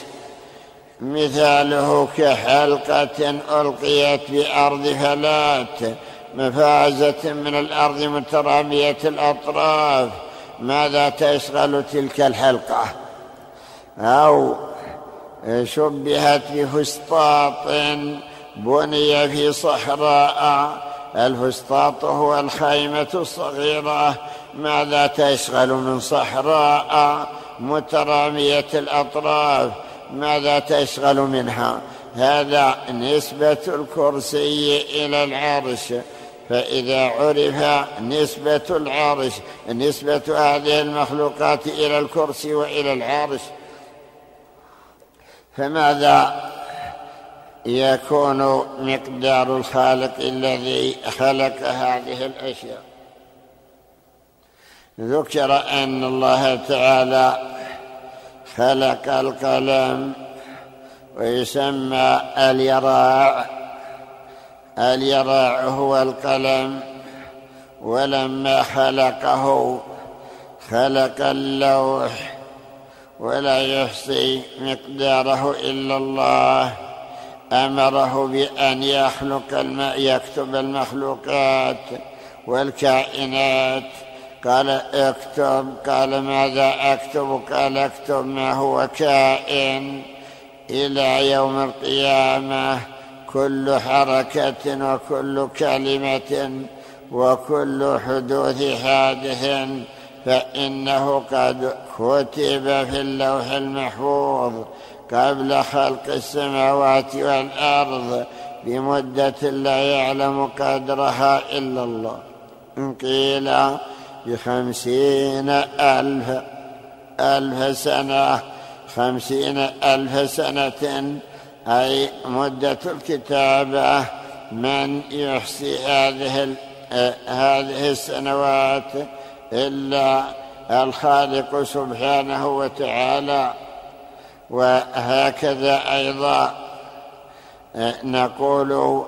مثاله كحلقة ألقيت بأرض فلات. مفازة من الأرض مترامية الأطراف. ماذا تشغل تلك الحلقة؟ أو شبهت بفسطاط بني في صحراء. الفسطاط هو الخيمة الصغيرة ماذا تشغل من صحراء مترامية الأطراف ماذا تشغل منها. هذا نسبة الكرسي إلى العرش. فإذا عرف نسبة العرش نسبة هذه المخلوقات إلى الكرسي وإلى العرش فماذا يكون مقدار الخالق الذي خلق هذه الأشياء؟ ذكر أن الله تعالى خلق القلم ويسمى اليراع. اليراع هو القلم ولما خلقه خلق اللوح ولا يحصي مقداره إلا الله. أمره بأن يخلق الماء يكتب المخلوقات والكائنات. قال اكتب. قال ماذا أكتب؟ قال اكتب ما هو كائن. إلى يوم القيامة كل حركة وكل كلمة وكل حدوث حادث فإنه قد كتب في اللوح المحفوظ قبل خلق السماوات والأرض بمدة لا يعلم قدرها إلا الله. قيل بخمسين ألف ألف سنة خمسين ألف سنة أي مدة الكتابة من يحصي هذه هذه السنوات إلا الخالق سبحانه وتعالى وهكذا أيضا نقول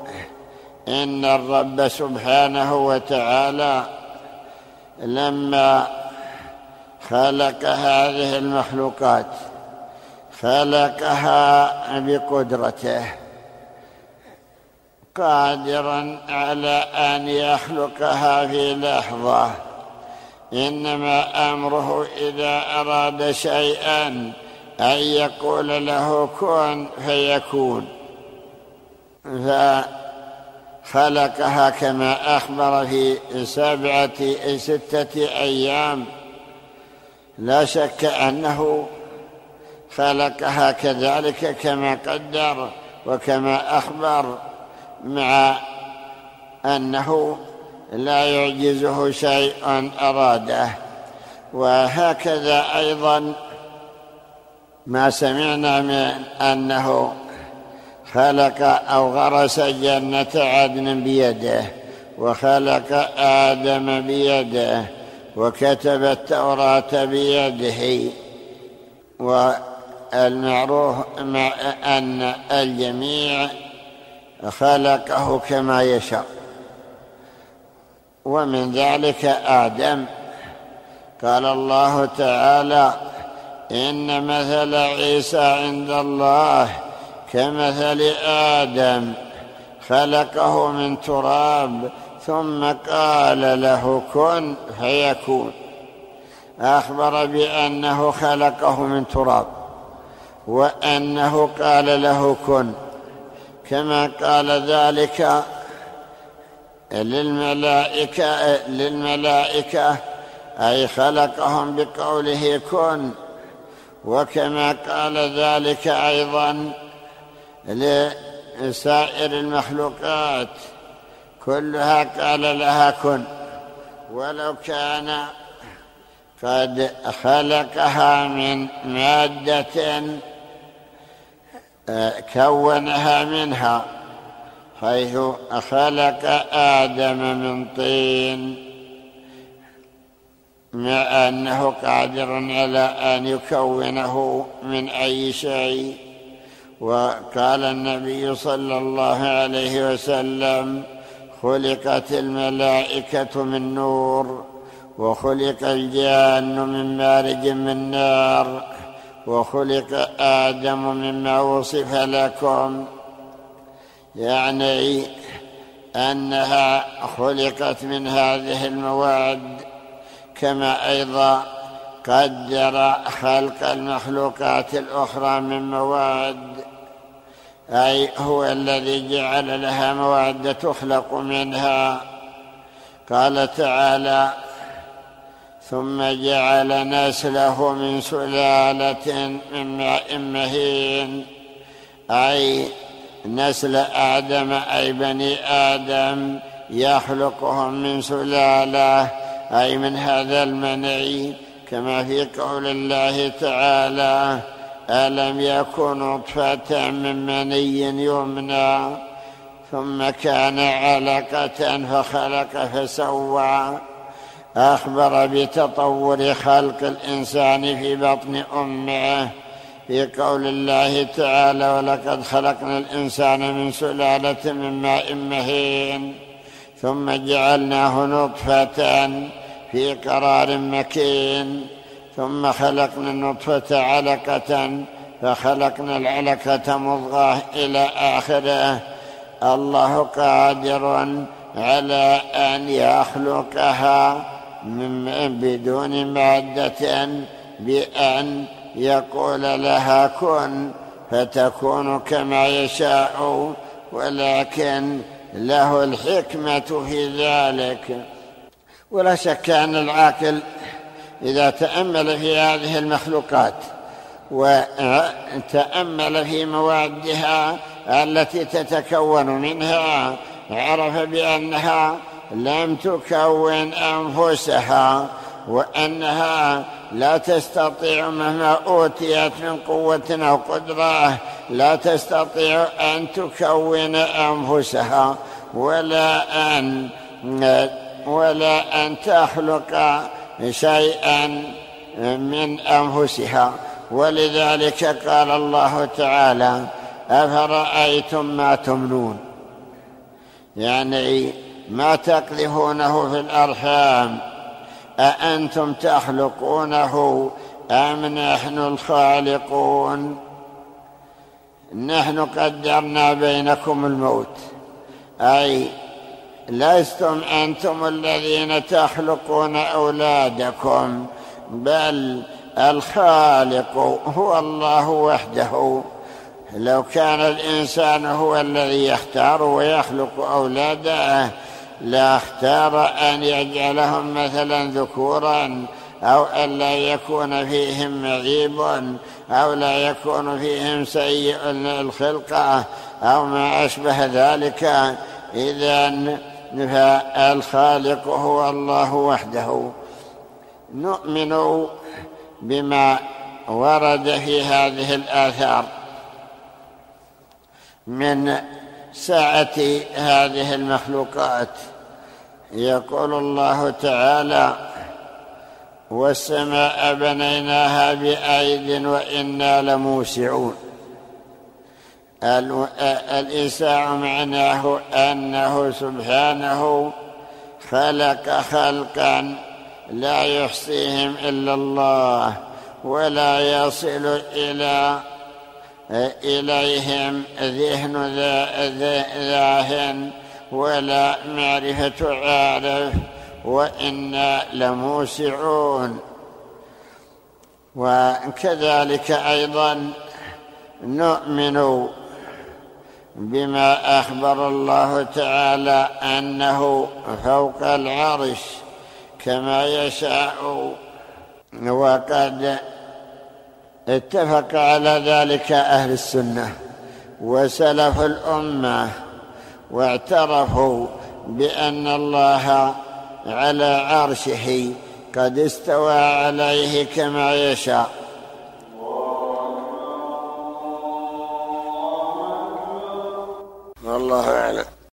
إن الرب سبحانه وتعالى لما خلق هذه المخلوقات خلقها بقدرته قادرا على أن يخلقها في لحظة. إنما أمره إذا أراد شيئا أن يقول له كن فيكون. فخلقها كما أخبر في سبعة ستة أيام. لا شك أنه خلقها كذلك كما قدر وكما أخبر مع أنه لا يعجزه شيء أراده. وهكذا أيضا ما سمعنا من أنه خلق أو غرس جنة عدن بيده وخلق آدم بيده وكتب التوراة بيده. والمعروف مع أن الجميع خلقه كما يشاء. ومن ذلك آدم. قال الله تعالى إن مثل عيسى عند الله كمثل آدم خلقه من تراب ثم قال له كن فيكون. اخبر بأنه خلقه من تراب وأنه قال له كن. كما قال ذلك للملائكة للملائكة. أي خلقهم بقوله كن. وكما قال ذلك أيضا لسائر المخلوقات. كلها قال لها كن. ولو كان قد خلقها من مادة كونها منها. حيث خلق آدم من طين. مع أنه قادر على أن يكونه من أي شيء. وقال النبي صلى الله عليه وسلم خلقت الملائكة من نور وخلق الجان من مارج من نار وخلق آدم مما وصف لكم. يعني أنها خلقت من هذه المواد كما أيضا قدر خلق المخلوقات الأخرى من مواد أي هو الذي جعل لها مواد تخلق منها. قال تعالى ثم جعل نسله من سلالة من ماء مهين أي نسل آدم أي بني آدم يخلقهم من سلالة أي من هذا المنع كما في قول الله تعالى ألم يكن نطفة من مني يمنى ثم كان علقة فخلق فسوى. أخبر بتطور خلق الإنسان في بطن أمه. في قول الله تعالى ولقد خلقنا الإنسان من سلالة من ماء مهين ثم جعلناه نطفة في قرار مكين ثم خلقنا النطفة علقة فخلقنا العلقة مضغة إلى آخره. الله قادر على أن يخلقها من بدون مادة بأن يقول لها كن فتكون كما يشاء ولكن له الحكمة في ذلك. ولا شك أن العاقل إذا تأمل في هذه المخلوقات وتأمل في موادها التي تتكون منها عرف بأنها لم تكون أنفسها. وإنها لا تستطيع مهما أوتيت من قوة أو قدرة لا تستطيع أن تكون أنفسها ولا أن ولا أن تخلق شيئا من أنفسها. ولذلك قال الله تعالى أفرأيتم ما تمنون؟ يعني ما تقذفونه في الأرحام. أأنتم تخلقونه أم نحن الخالقون؟ نحن قدرنا بينكم الموت. أي لستم أنتم الذين تخلقون أولادكم بل الخالق هو الله وحده. لو كان الإنسان هو الذي يختار ويخلق أولاده لا اختار أن يجعلهم مثلا ذكورا أو أن لا يكون فيهم معيب أو لا يكون فيهم سيء الخلقة أو ما أشبه ذلك. إذا فالخالق هو الله وحده. نؤمن بما ورد في هذه الآثار من سعة هذه المخلوقات. يقول الله تعالى والسماء بنيناها بأيد وإنا لموسعون. الإيساع معناه أنه سبحانه خلق خلقا لا يحصيهم إلا الله ولا يصل إلى إليهم ذهن ذاهن ولا معرفة عارف وإنا لموسعون. وكذلك أيضا نؤمن بما أخبر الله تعالى أنه فوق العرش كما يشاء. وقد اتفق على ذلك أهل السنة وسلف الأمة واعترفوا بأن الله على عرشه قد استوى عليه كما يشاء. والله أعلم.